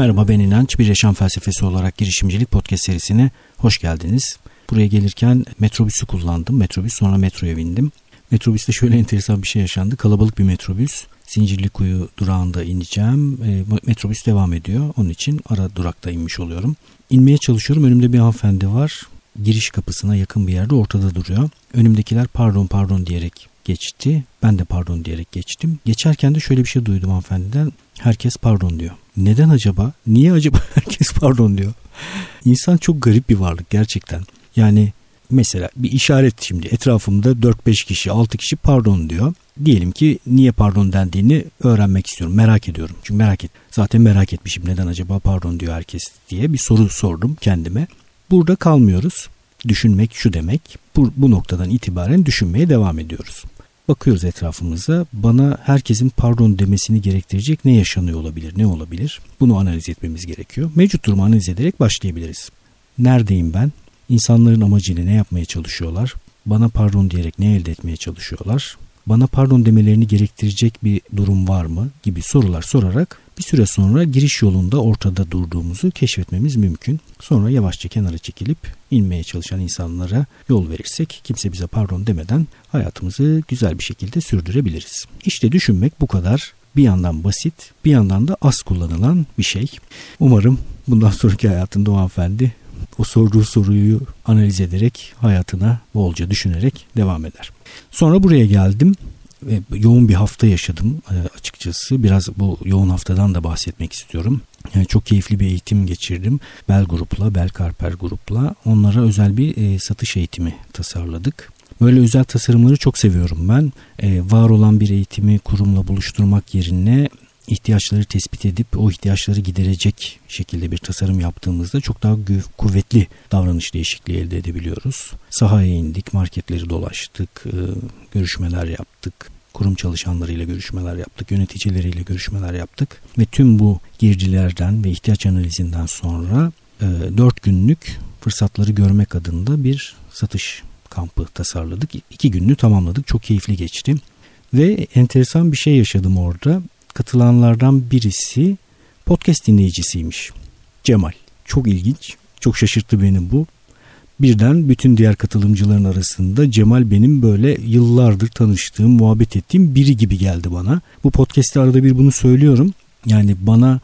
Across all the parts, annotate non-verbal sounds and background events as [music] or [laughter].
Merhaba ben İnanç. Bir Yaşam Felsefesi olarak girişimcilik podcast serisine hoş geldiniz. Buraya gelirken metrobüsü kullandım. Metrobüs sonra metroya bindim. Metrobüste şöyle enteresan bir şey yaşandı. Kalabalık bir metrobüs. Zincirlikuyu durağında ineceğim. E, metrobüs devam ediyor. Onun için ara durakta inmiş oluyorum. İnmeye çalışıyorum. Önümde bir hanımefendi var. Giriş kapısına yakın bir yerde ortada duruyor. Önümdekiler pardon pardon diyerek geçti. Ben de pardon diyerek geçtim. Geçerken de şöyle bir şey duydum hanımefendiden. Herkes pardon diyor. Neden acaba? Niye acaba [laughs] herkes pardon diyor? İnsan çok garip bir varlık gerçekten. Yani mesela bir işaret şimdi etrafımda 4-5 kişi 6 kişi pardon diyor. Diyelim ki niye pardon dendiğini öğrenmek istiyorum. Merak ediyorum. Çünkü merak et. Zaten merak etmişim neden acaba pardon diyor herkes diye bir soru sordum kendime. Burada kalmıyoruz. Düşünmek şu demek. Bu, bu noktadan itibaren düşünmeye devam ediyoruz. Bakıyoruz etrafımıza bana herkesin pardon demesini gerektirecek ne yaşanıyor olabilir, ne olabilir? Bunu analiz etmemiz gerekiyor. Mevcut durumu analiz ederek başlayabiliriz. Neredeyim ben? İnsanların amacıyla ne yapmaya çalışıyorlar? Bana pardon diyerek ne elde etmeye çalışıyorlar? Bana pardon demelerini gerektirecek bir durum var mı? gibi sorular sorarak bir süre sonra giriş yolunda ortada durduğumuzu keşfetmemiz mümkün. Sonra yavaşça kenara çekilip inmeye çalışan insanlara yol verirsek kimse bize pardon demeden hayatımızı güzel bir şekilde sürdürebiliriz. İşte düşünmek bu kadar bir yandan basit bir yandan da az kullanılan bir şey. Umarım bundan sonraki hayatında o hanımefendi o sorduğu soruyu analiz ederek hayatına bolca düşünerek devam eder. Sonra buraya geldim yoğun bir hafta yaşadım e, açıkçası. Biraz bu yoğun haftadan da bahsetmek istiyorum. Yani çok keyifli bir eğitim geçirdim. Bel grupla, Bel Karper grupla. Onlara özel bir e, satış eğitimi tasarladık. Böyle özel tasarımları çok seviyorum ben. E, var olan bir eğitimi kurumla buluşturmak yerine ihtiyaçları tespit edip o ihtiyaçları giderecek şekilde bir tasarım yaptığımızda çok daha kuvvetli davranış değişikliği elde edebiliyoruz. Sahaya indik, marketleri dolaştık, e, görüşmeler yaptık, kurum çalışanlarıyla görüşmeler yaptık, yöneticileriyle görüşmeler yaptık ve tüm bu girdilerden ve ihtiyaç analizinden sonra 4 e, günlük fırsatları görmek adında bir satış kampı tasarladık. İki gününü tamamladık. Çok keyifli geçti. Ve enteresan bir şey yaşadım orada katılanlardan birisi podcast dinleyicisiymiş. Cemal. Çok ilginç. Çok şaşırttı beni bu. Birden bütün diğer katılımcıların arasında Cemal benim böyle yıllardır tanıştığım, muhabbet ettiğim biri gibi geldi bana. Bu podcast'te arada bir bunu söylüyorum. Yani bana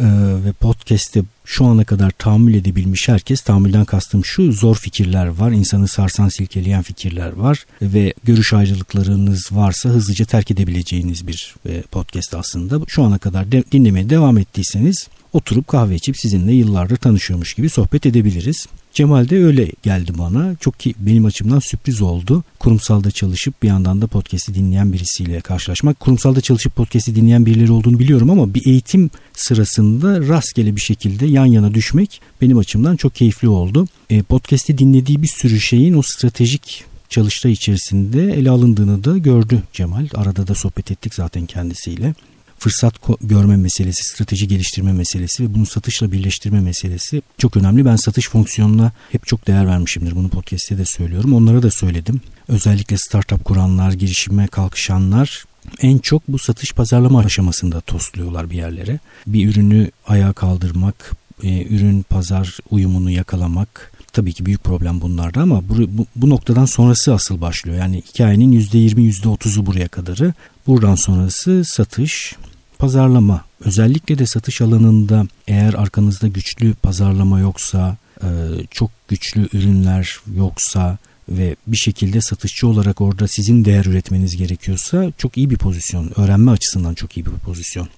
e, ve podcast'te şu ana kadar tahammül edebilmiş herkes tahammülden kastım şu zor fikirler var insanı sarsan silkeleyen fikirler var ve görüş ayrılıklarınız varsa hızlıca terk edebileceğiniz bir e, podcast aslında şu ana kadar de, dinlemeye devam ettiyseniz oturup kahve içip sizinle yıllardır tanışıyormuş gibi sohbet edebiliriz. Cemal de öyle geldi bana. Çok ki benim açımdan sürpriz oldu. Kurumsalda çalışıp bir yandan da podcast'i dinleyen birisiyle karşılaşmak. Kurumsalda çalışıp podcast'i dinleyen birileri olduğunu biliyorum ama bir eğitim sırasında rastgele bir şekilde yan yana düşmek benim açımdan çok keyifli oldu. E, podcast'i dinlediği bir sürü şeyin o stratejik çalıştay içerisinde ele alındığını da gördü Cemal. Arada da sohbet ettik zaten kendisiyle fırsat görme meselesi, strateji geliştirme meselesi ve bunu satışla birleştirme meselesi çok önemli. Ben satış fonksiyonuna hep çok değer vermişimdir. Bunu podcast'te de söylüyorum. Onlara da söyledim. Özellikle startup kuranlar, girişime kalkışanlar en çok bu satış pazarlama aşamasında tosluyorlar bir yerlere. Bir ürünü ayağa kaldırmak, e, ürün pazar uyumunu yakalamak, tabii ki büyük problem bunlarda ama bu, bu, bu noktadan sonrası asıl başlıyor. Yani hikayenin %20 %30'u buraya kadarı. Buradan sonrası satış, pazarlama özellikle de satış alanında eğer arkanızda güçlü pazarlama yoksa e, çok güçlü ürünler yoksa ve bir şekilde satışçı olarak orada sizin değer üretmeniz gerekiyorsa çok iyi bir pozisyon. Öğrenme açısından çok iyi bir pozisyon.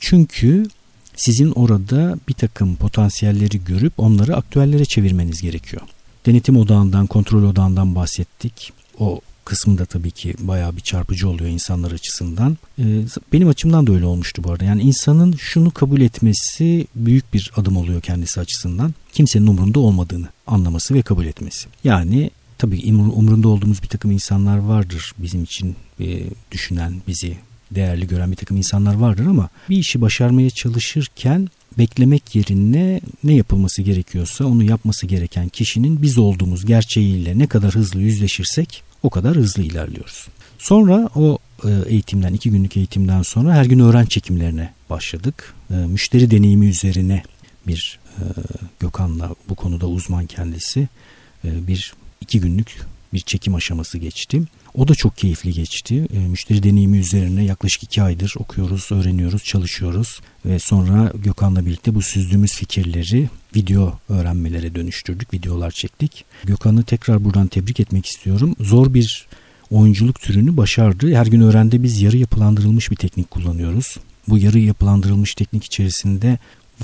Çünkü sizin orada bir takım potansiyelleri görüp onları aktüellere çevirmeniz gerekiyor. Denetim odağından, kontrol odağından bahsettik. O kısmı da tabii ki bayağı bir çarpıcı oluyor insanlar açısından. Ee, benim açımdan da öyle olmuştu bu arada. Yani insanın şunu kabul etmesi büyük bir adım oluyor kendisi açısından. Kimsenin umurunda olmadığını anlaması ve kabul etmesi. Yani tabii umurunda olduğumuz bir takım insanlar vardır bizim için e, düşünen, bizi değerli gören bir takım insanlar vardır ama bir işi başarmaya çalışırken beklemek yerine ne yapılması gerekiyorsa onu yapması gereken kişinin biz olduğumuz gerçeğiyle ne kadar hızlı yüzleşirsek o kadar hızlı ilerliyoruz. Sonra o e, eğitimden, iki günlük eğitimden sonra her gün öğren çekimlerine başladık. E, müşteri deneyimi üzerine bir e, Gökhan'la bu konuda uzman kendisi bir iki günlük bir çekim aşaması geçti. O da çok keyifli geçti. E, müşteri deneyimi üzerine yaklaşık iki aydır okuyoruz, öğreniyoruz, çalışıyoruz. Ve sonra Gökhan'la birlikte bu süzdüğümüz fikirleri video öğrenmelere dönüştürdük. Videolar çektik. Gökhan'ı tekrar buradan tebrik etmek istiyorum. Zor bir oyunculuk türünü başardı. Her gün öğrende biz yarı yapılandırılmış bir teknik kullanıyoruz. Bu yarı yapılandırılmış teknik içerisinde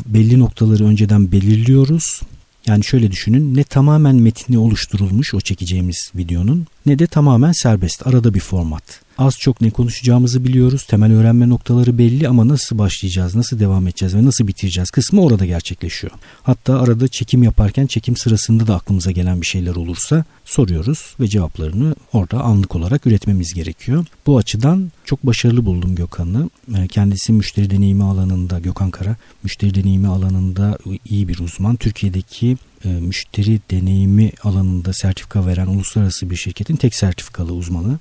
belli noktaları önceden belirliyoruz yani şöyle düşünün ne tamamen metni oluşturulmuş o çekeceğimiz videonun ne de tamamen serbest arada bir format. Az çok ne konuşacağımızı biliyoruz. Temel öğrenme noktaları belli ama nasıl başlayacağız, nasıl devam edeceğiz ve nasıl bitireceğiz kısmı orada gerçekleşiyor. Hatta arada çekim yaparken çekim sırasında da aklımıza gelen bir şeyler olursa soruyoruz ve cevaplarını orada anlık olarak üretmemiz gerekiyor. Bu açıdan çok başarılı buldum Gökhan'ı. Ee, kendisi müşteri deneyimi alanında, Gökhan Kara müşteri deneyimi alanında iyi bir uzman. Türkiye'deki e, müşteri deneyimi alanında sertifika veren uluslararası bir şirketin tek sertifikalı uzmanı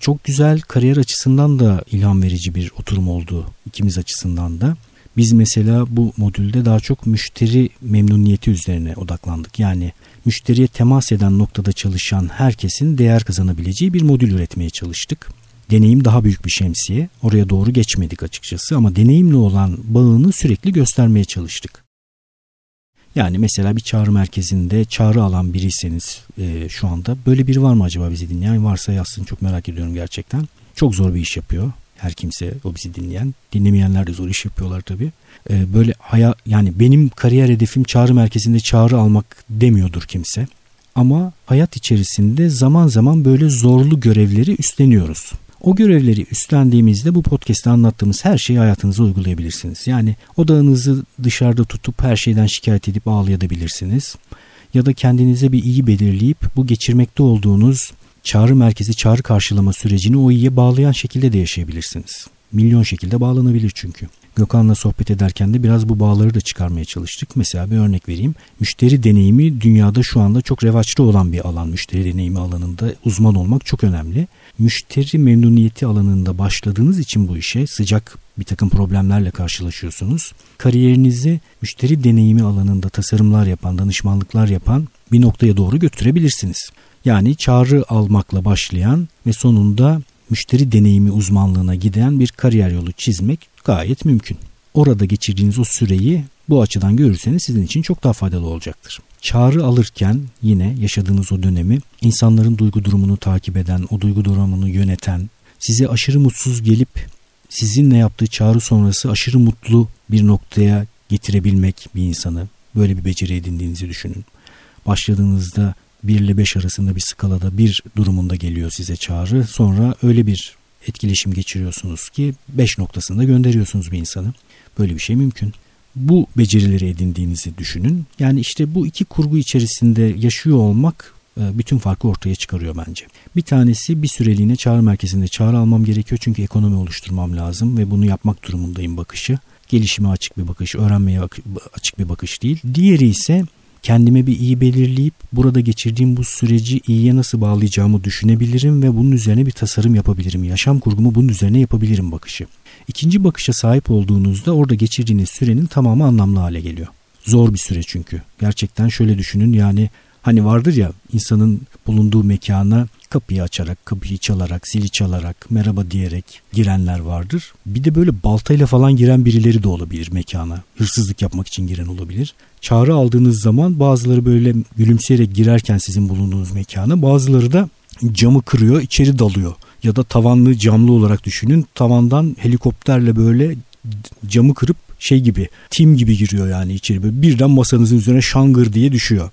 çok güzel kariyer açısından da ilham verici bir oturum oldu ikimiz açısından da. Biz mesela bu modülde daha çok müşteri memnuniyeti üzerine odaklandık. Yani müşteriye temas eden noktada çalışan herkesin değer kazanabileceği bir modül üretmeye çalıştık. Deneyim daha büyük bir şemsiye. Oraya doğru geçmedik açıkçası ama deneyimli olan bağını sürekli göstermeye çalıştık. Yani mesela bir çağrı merkezinde çağrı alan biriyseniz e, şu anda böyle biri var mı acaba bizi dinleyen? Varsa yazsın çok merak ediyorum gerçekten. Çok zor bir iş yapıyor her kimse o bizi dinleyen. Dinlemeyenler de zor iş yapıyorlar tabii. E, böyle haya yani benim kariyer hedefim çağrı merkezinde çağrı almak demiyordur kimse. Ama hayat içerisinde zaman zaman böyle zorlu görevleri üstleniyoruz. O görevleri üstlendiğimizde bu podcast'te anlattığımız her şeyi hayatınıza uygulayabilirsiniz. Yani odağınızı dışarıda tutup her şeyden şikayet edip ağlayabilirsiniz. Ya da kendinize bir iyi belirleyip bu geçirmekte olduğunuz çağrı merkezi çağrı karşılama sürecini o iyiye bağlayan şekilde de yaşayabilirsiniz. Milyon şekilde bağlanabilir çünkü. Gökhan'la sohbet ederken de biraz bu bağları da çıkarmaya çalıştık. Mesela bir örnek vereyim. Müşteri deneyimi dünyada şu anda çok revaçlı olan bir alan. Müşteri deneyimi alanında uzman olmak çok önemli. Müşteri memnuniyeti alanında başladığınız için bu işe sıcak bir takım problemlerle karşılaşıyorsunuz. Kariyerinizi müşteri deneyimi alanında tasarımlar yapan, danışmanlıklar yapan bir noktaya doğru götürebilirsiniz. Yani çağrı almakla başlayan ve sonunda müşteri deneyimi uzmanlığına giden bir kariyer yolu çizmek gayet mümkün. Orada geçirdiğiniz o süreyi bu açıdan görürseniz sizin için çok daha faydalı olacaktır. Çağrı alırken yine yaşadığınız o dönemi insanların duygu durumunu takip eden, o duygu durumunu yöneten, size aşırı mutsuz gelip sizinle yaptığı çağrı sonrası aşırı mutlu bir noktaya getirebilmek bir insanı. Böyle bir beceri edindiğinizi düşünün. Başladığınızda 1 ile 5 arasında bir skalada bir durumunda geliyor size çağrı. Sonra öyle bir etkileşim geçiriyorsunuz ki 5 noktasında gönderiyorsunuz bir insanı. Böyle bir şey mümkün. Bu becerileri edindiğinizi düşünün. Yani işte bu iki kurgu içerisinde yaşıyor olmak e, bütün farkı ortaya çıkarıyor bence. Bir tanesi bir süreliğine çağrı merkezinde çağrı almam gerekiyor çünkü ekonomi oluşturmam lazım ve bunu yapmak durumundayım bakışı. Gelişime açık bir bakış, öğrenmeye açık bir bakış değil. Diğeri ise kendime bir iyi belirleyip burada geçirdiğim bu süreci iyiye nasıl bağlayacağımı düşünebilirim ve bunun üzerine bir tasarım yapabilirim. Yaşam kurgumu bunun üzerine yapabilirim bakışı. İkinci bakışa sahip olduğunuzda orada geçirdiğiniz sürenin tamamı anlamlı hale geliyor. Zor bir süre çünkü. Gerçekten şöyle düşünün yani hani vardır ya insanın bulunduğu mekana kapıyı açarak, kapıyı çalarak, zili çalarak, merhaba diyerek girenler vardır. Bir de böyle baltayla falan giren birileri de olabilir mekana. Hırsızlık yapmak için giren olabilir. Çağrı aldığınız zaman bazıları böyle gülümseyerek girerken sizin bulunduğunuz mekana, bazıları da camı kırıyor, içeri dalıyor. Ya da tavanlı camlı olarak düşünün. Tavandan helikopterle böyle camı kırıp şey gibi tim gibi giriyor yani içeri. Böyle birden masanızın üzerine şangır diye düşüyor.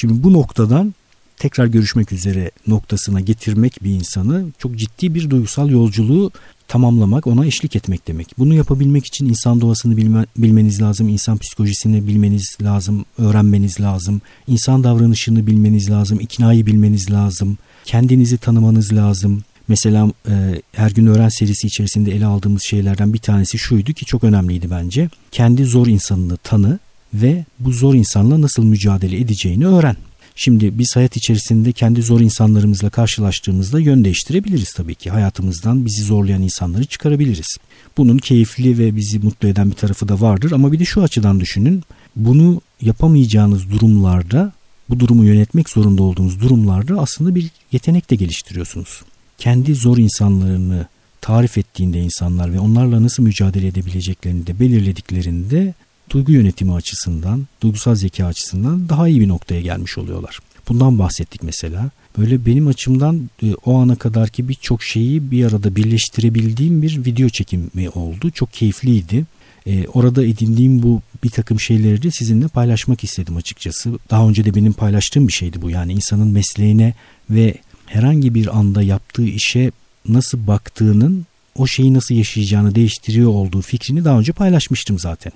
Şimdi bu noktadan tekrar görüşmek üzere noktasına getirmek bir insanı çok ciddi bir duygusal yolculuğu tamamlamak, ona eşlik etmek demek. Bunu yapabilmek için insan doğasını bilme, bilmeniz lazım, insan psikolojisini bilmeniz lazım, öğrenmeniz lazım, insan davranışını bilmeniz lazım, iknayı bilmeniz lazım, kendinizi tanımanız lazım. Mesela e, her gün öğren serisi içerisinde ele aldığımız şeylerden bir tanesi şuydu ki çok önemliydi bence. Kendi zor insanını tanı ve bu zor insanla nasıl mücadele edeceğini öğren. Şimdi biz hayat içerisinde kendi zor insanlarımızla karşılaştığımızda yön değiştirebiliriz tabii ki. Hayatımızdan bizi zorlayan insanları çıkarabiliriz. Bunun keyifli ve bizi mutlu eden bir tarafı da vardır ama bir de şu açıdan düşünün. Bunu yapamayacağınız durumlarda, bu durumu yönetmek zorunda olduğunuz durumlarda aslında bir yetenek de geliştiriyorsunuz. Kendi zor insanlarını tarif ettiğinde insanlar ve onlarla nasıl mücadele edebileceklerini de belirlediklerinde duygu yönetimi açısından, duygusal zeka açısından daha iyi bir noktaya gelmiş oluyorlar. Bundan bahsettik mesela. Böyle benim açımdan e, o ana kadarki birçok şeyi bir arada birleştirebildiğim bir video çekimi oldu. Çok keyifliydi. E, orada edindiğim bu bir takım şeyleri de sizinle paylaşmak istedim açıkçası. Daha önce de benim paylaştığım bir şeydi bu. Yani insanın mesleğine ve herhangi bir anda yaptığı işe nasıl baktığının o şeyi nasıl yaşayacağını değiştiriyor olduğu fikrini daha önce paylaşmıştım zaten.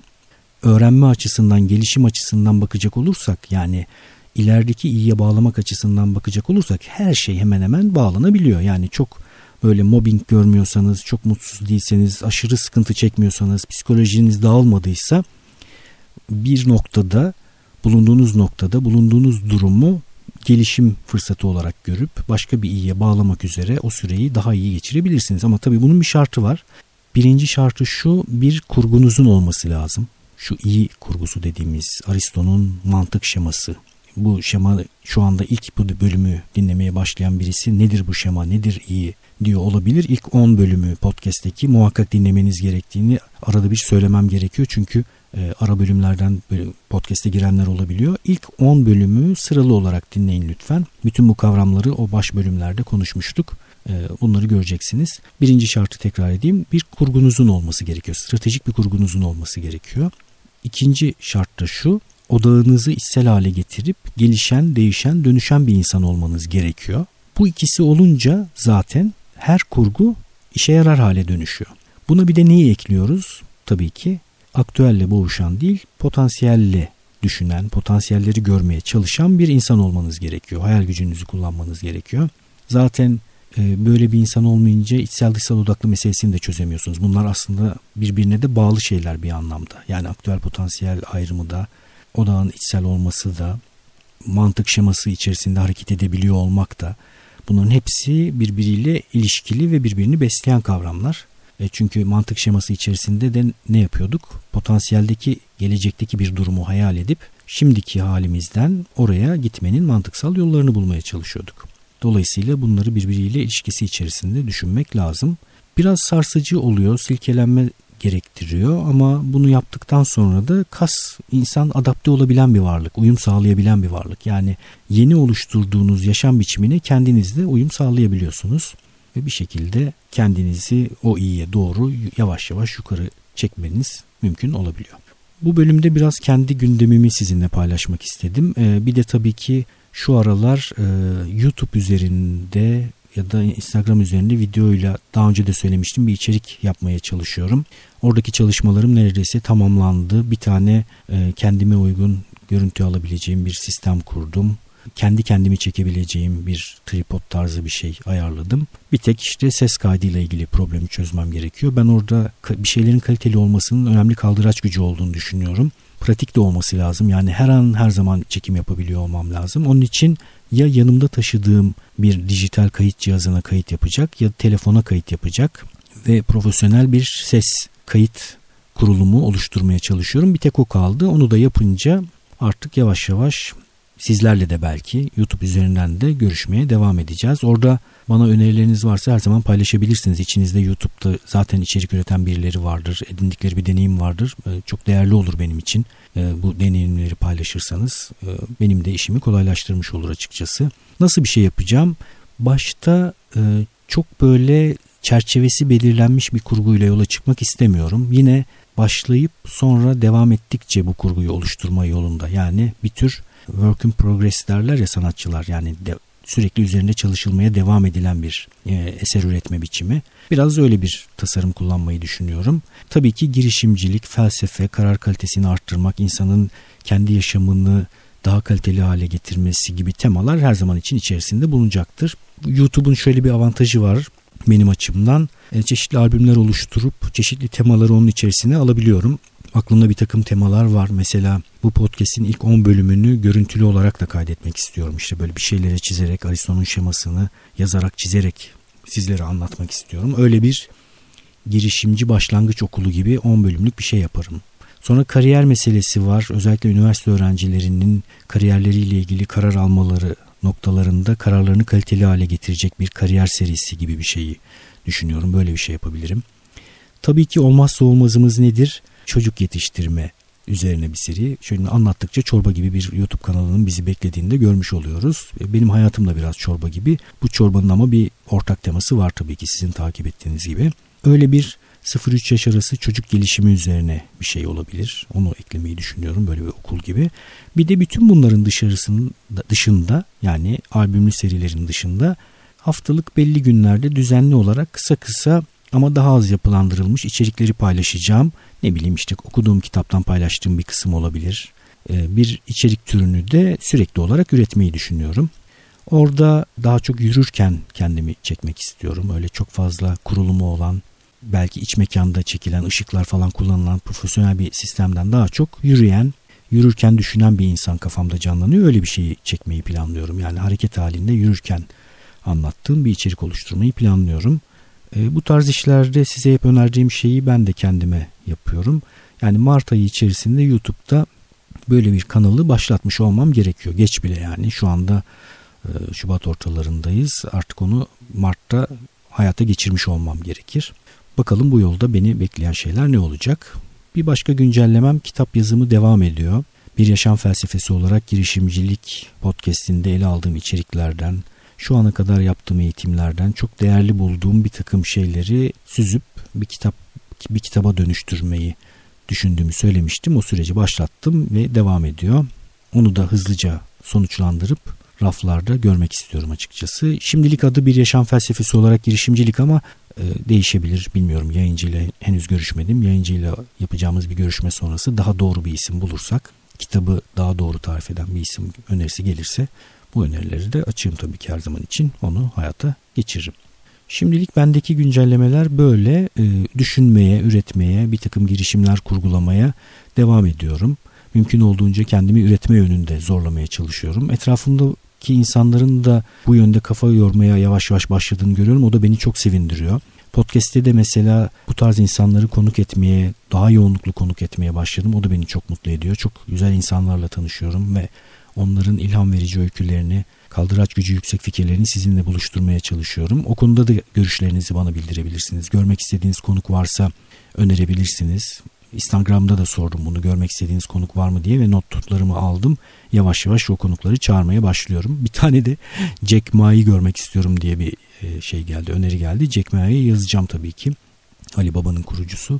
Öğrenme açısından, gelişim açısından bakacak olursak yani ilerideki iyiye bağlamak açısından bakacak olursak her şey hemen hemen bağlanabiliyor. Yani çok böyle mobbing görmüyorsanız, çok mutsuz değilseniz, aşırı sıkıntı çekmiyorsanız, psikolojiniz dağılmadıysa bir noktada bulunduğunuz noktada bulunduğunuz durumu gelişim fırsatı olarak görüp başka bir iyiye bağlamak üzere o süreyi daha iyi geçirebilirsiniz. Ama tabii bunun bir şartı var. Birinci şartı şu bir kurgunuzun olması lazım. Şu iyi kurgusu dediğimiz Aristo'nun mantık şeması. Bu şema şu anda ilk bu bölümü dinlemeye başlayan birisi nedir bu şema nedir iyi diyor olabilir. İlk 10 bölümü podcast'teki muhakkak dinlemeniz gerektiğini arada bir söylemem gerekiyor. Çünkü e, ara bölümlerden podcast'e girenler olabiliyor. İlk 10 bölümü sıralı olarak dinleyin lütfen. Bütün bu kavramları o baş bölümlerde konuşmuştuk. E, bunları göreceksiniz. Birinci şartı tekrar edeyim. Bir kurgunuzun olması gerekiyor. Stratejik bir kurgunuzun olması gerekiyor. İkinci şart da şu. Odağınızı içsel hale getirip gelişen, değişen, dönüşen bir insan olmanız gerekiyor. Bu ikisi olunca zaten her kurgu işe yarar hale dönüşüyor. Buna bir de neyi ekliyoruz? Tabii ki aktüelle boğuşan değil, potansiyelle düşünen, potansiyelleri görmeye çalışan bir insan olmanız gerekiyor. Hayal gücünüzü kullanmanız gerekiyor. Zaten böyle bir insan olmayınca içsel dışsal odaklı meselesini de çözemiyorsunuz. Bunlar aslında birbirine de bağlı şeyler bir anlamda. Yani aktüel potansiyel ayrımı da, odağın içsel olması da, mantık şeması içerisinde hareket edebiliyor olmak da bunların hepsi birbiriyle ilişkili ve birbirini besleyen kavramlar. E çünkü mantık şeması içerisinde de ne yapıyorduk? Potansiyeldeki gelecekteki bir durumu hayal edip şimdiki halimizden oraya gitmenin mantıksal yollarını bulmaya çalışıyorduk. Dolayısıyla bunları birbiriyle ilişkisi içerisinde düşünmek lazım. Biraz sarsıcı oluyor, silkelenme gerektiriyor ama bunu yaptıktan sonra da kas insan adapte olabilen bir varlık, uyum sağlayabilen bir varlık. Yani yeni oluşturduğunuz yaşam biçimine kendinizde uyum sağlayabiliyorsunuz ve bir şekilde kendinizi o iyiye doğru yavaş yavaş yukarı çekmeniz mümkün olabiliyor. Bu bölümde biraz kendi gündemimi sizinle paylaşmak istedim. Ee, bir de tabii ki şu aralar e, YouTube üzerinde ya da Instagram üzerinde videoyla daha önce de söylemiştim bir içerik yapmaya çalışıyorum. Oradaki çalışmalarım neredeyse tamamlandı. Bir tane e, kendime uygun görüntü alabileceğim bir sistem kurdum kendi kendimi çekebileceğim bir tripod tarzı bir şey ayarladım. Bir tek işte ses kaydıyla ilgili problemi çözmem gerekiyor. Ben orada bir şeylerin kaliteli olmasının önemli kaldıraç gücü olduğunu düşünüyorum. Pratik de olması lazım. Yani her an her zaman çekim yapabiliyor olmam lazım. Onun için ya yanımda taşıdığım bir dijital kayıt cihazına kayıt yapacak ya telefona kayıt yapacak ve profesyonel bir ses kayıt kurulumu oluşturmaya çalışıyorum. Bir tek o kaldı. Onu da yapınca artık yavaş yavaş Sizlerle de belki YouTube üzerinden de görüşmeye devam edeceğiz. Orada bana önerileriniz varsa her zaman paylaşabilirsiniz. İçinizde YouTube'da zaten içerik üreten birileri vardır. Edindikleri bir deneyim vardır. Ee, çok değerli olur benim için. Ee, bu deneyimleri paylaşırsanız e, benim de işimi kolaylaştırmış olur açıkçası. Nasıl bir şey yapacağım? Başta e, çok böyle çerçevesi belirlenmiş bir kurguyla yola çıkmak istemiyorum. Yine başlayıp sonra devam ettikçe bu kurguyu oluşturma yolunda yani bir tür work in progress derler ya sanatçılar yani de, sürekli üzerinde çalışılmaya devam edilen bir e, eser üretme biçimi. Biraz öyle bir tasarım kullanmayı düşünüyorum. Tabii ki girişimcilik, felsefe, karar kalitesini arttırmak, insanın kendi yaşamını daha kaliteli hale getirmesi gibi temalar her zaman için içerisinde bulunacaktır. YouTube'un şöyle bir avantajı var benim açımdan. E, çeşitli albümler oluşturup çeşitli temaları onun içerisine alabiliyorum Aklımda bir takım temalar var. Mesela bu podcast'in ilk 10 bölümünü görüntülü olarak da kaydetmek istiyorum. İşte böyle bir şeylere çizerek, Aristo'nun şemasını yazarak, çizerek sizlere anlatmak istiyorum. Öyle bir girişimci başlangıç okulu gibi 10 bölümlük bir şey yaparım. Sonra kariyer meselesi var. Özellikle üniversite öğrencilerinin kariyerleriyle ilgili karar almaları noktalarında kararlarını kaliteli hale getirecek bir kariyer serisi gibi bir şeyi düşünüyorum. Böyle bir şey yapabilirim. Tabii ki olmazsa olmazımız nedir? Çocuk yetiştirme üzerine bir seri. Şöyle anlattıkça çorba gibi bir YouTube kanalının bizi beklediğini de görmüş oluyoruz. Benim hayatım da biraz çorba gibi. Bu çorbanın ama bir ortak teması var tabii ki sizin takip ettiğiniz gibi. Öyle bir 0-3 yaş arası çocuk gelişimi üzerine bir şey olabilir. Onu eklemeyi düşünüyorum böyle bir okul gibi. Bir de bütün bunların dışarısının dışında yani albümlü serilerin dışında haftalık belli günlerde düzenli olarak kısa kısa ama daha az yapılandırılmış içerikleri paylaşacağım. Ne bileyim işte okuduğum kitaptan paylaştığım bir kısım olabilir. Ee, bir içerik türünü de sürekli olarak üretmeyi düşünüyorum. Orada daha çok yürürken kendimi çekmek istiyorum. Öyle çok fazla kurulumu olan belki iç mekanda çekilen ışıklar falan kullanılan profesyonel bir sistemden daha çok yürüyen, yürürken düşünen bir insan kafamda canlanıyor. Öyle bir şeyi çekmeyi planlıyorum. Yani hareket halinde yürürken anlattığım bir içerik oluşturmayı planlıyorum. E, bu tarz işlerde size hep önerdiğim şeyi ben de kendime yapıyorum. Yani Mart ayı içerisinde YouTube'da böyle bir kanalı başlatmış olmam gerekiyor. Geç bile yani şu anda e, Şubat ortalarındayız. Artık onu Mart'ta hayata geçirmiş olmam gerekir. Bakalım bu yolda beni bekleyen şeyler ne olacak? Bir başka güncellemem kitap yazımı devam ediyor. Bir yaşam felsefesi olarak girişimcilik podcastinde ele aldığım içeriklerden, şu ana kadar yaptığım eğitimlerden çok değerli bulduğum bir takım şeyleri süzüp bir kitap bir kitaba dönüştürmeyi düşündüğümü söylemiştim. O süreci başlattım ve devam ediyor. Onu da hızlıca sonuçlandırıp raflarda görmek istiyorum açıkçası. Şimdilik adı bir yaşam felsefesi olarak girişimcilik ama e, değişebilir bilmiyorum. Yayıncıyla henüz görüşmedim. Yayıncıyla yapacağımız bir görüşme sonrası daha doğru bir isim bulursak kitabı daha doğru tarif eden bir isim önerisi gelirse bu önerileri de açığım tabii ki her zaman için onu hayata geçiririm. Şimdilik bendeki güncellemeler böyle e, düşünmeye, üretmeye, bir takım girişimler kurgulamaya devam ediyorum. Mümkün olduğunca kendimi üretme yönünde zorlamaya çalışıyorum. Etrafımdaki insanların da bu yönde kafa yormaya yavaş yavaş başladığını görüyorum. O da beni çok sevindiriyor. Podcast'te de mesela bu tarz insanları konuk etmeye, daha yoğunluklu konuk etmeye başladım. O da beni çok mutlu ediyor. Çok güzel insanlarla tanışıyorum ve onların ilham verici öykülerini, kaldıraç gücü yüksek fikirlerini sizinle buluşturmaya çalışıyorum. O konuda da görüşlerinizi bana bildirebilirsiniz. Görmek istediğiniz konuk varsa önerebilirsiniz. Instagram'da da sordum bunu görmek istediğiniz konuk var mı diye ve notlarımı aldım. Yavaş yavaş o konukları çağırmaya başlıyorum. Bir tane de Jack Ma'yı görmek istiyorum diye bir e, şey geldi, öneri geldi. Jack Ma'yı yazacağım tabii ki. Ali Baba'nın kurucusu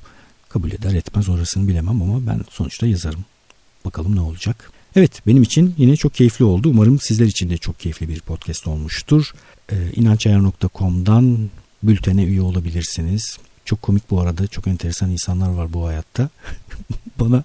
kabul eder etmez orasını bilemem ama ben sonuçta yazarım. Bakalım ne olacak. Evet benim için yine çok keyifli oldu. Umarım sizler için de çok keyifli bir podcast olmuştur. Ee, inançayar.com'dan bültene üye olabilirsiniz. Çok komik bu arada. Çok enteresan insanlar var bu hayatta. [laughs] Bana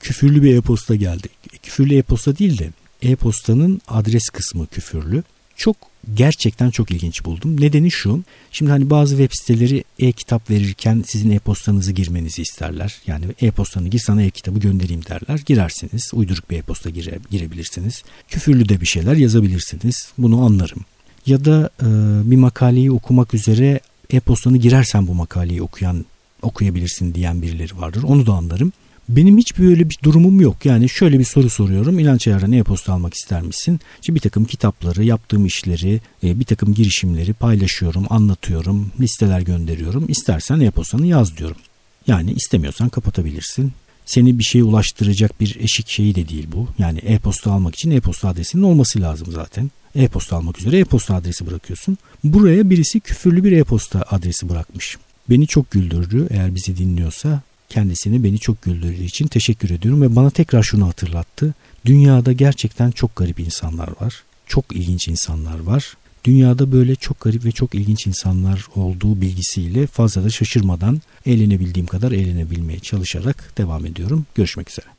küfürlü bir e-posta geldi. Küfürlü e-posta değil de e-postanın adres kısmı küfürlü. Çok gerçekten çok ilginç buldum. Nedeni şu. Şimdi hani bazı web siteleri e-kitap verirken sizin e-postanızı girmenizi isterler. Yani e-postanı gir sana e-kitabı göndereyim derler. Girersiniz. Uyduruk bir e-posta gire, girebilirsiniz. Küfürlü de bir şeyler yazabilirsiniz. Bunu anlarım. Ya da e, bir makaleyi okumak üzere e-postanı girersen bu makaleyi okuyan okuyabilirsin diyen birileri vardır. Onu da anlarım. Benim hiç böyle bir durumum yok. Yani şöyle bir soru soruyorum. İnanç Ayar'dan e-posta almak ister misin? İşte bir takım kitapları, yaptığım işleri, e, bir takım girişimleri paylaşıyorum, anlatıyorum, listeler gönderiyorum. İstersen e-postanı yaz diyorum. Yani istemiyorsan kapatabilirsin. Seni bir şeye ulaştıracak bir eşik şeyi de değil bu. Yani e-posta almak için e-posta adresinin olması lazım zaten. E-posta almak üzere e-posta adresi bırakıyorsun. Buraya birisi küfürlü bir e-posta adresi bırakmış. Beni çok güldürdü eğer bizi dinliyorsa kendisini beni çok güldürdüğü için teşekkür ediyorum ve bana tekrar şunu hatırlattı. Dünyada gerçekten çok garip insanlar var. Çok ilginç insanlar var. Dünyada böyle çok garip ve çok ilginç insanlar olduğu bilgisiyle fazla da şaşırmadan eğlenebildiğim kadar eğlenebilmeye çalışarak devam ediyorum. Görüşmek üzere.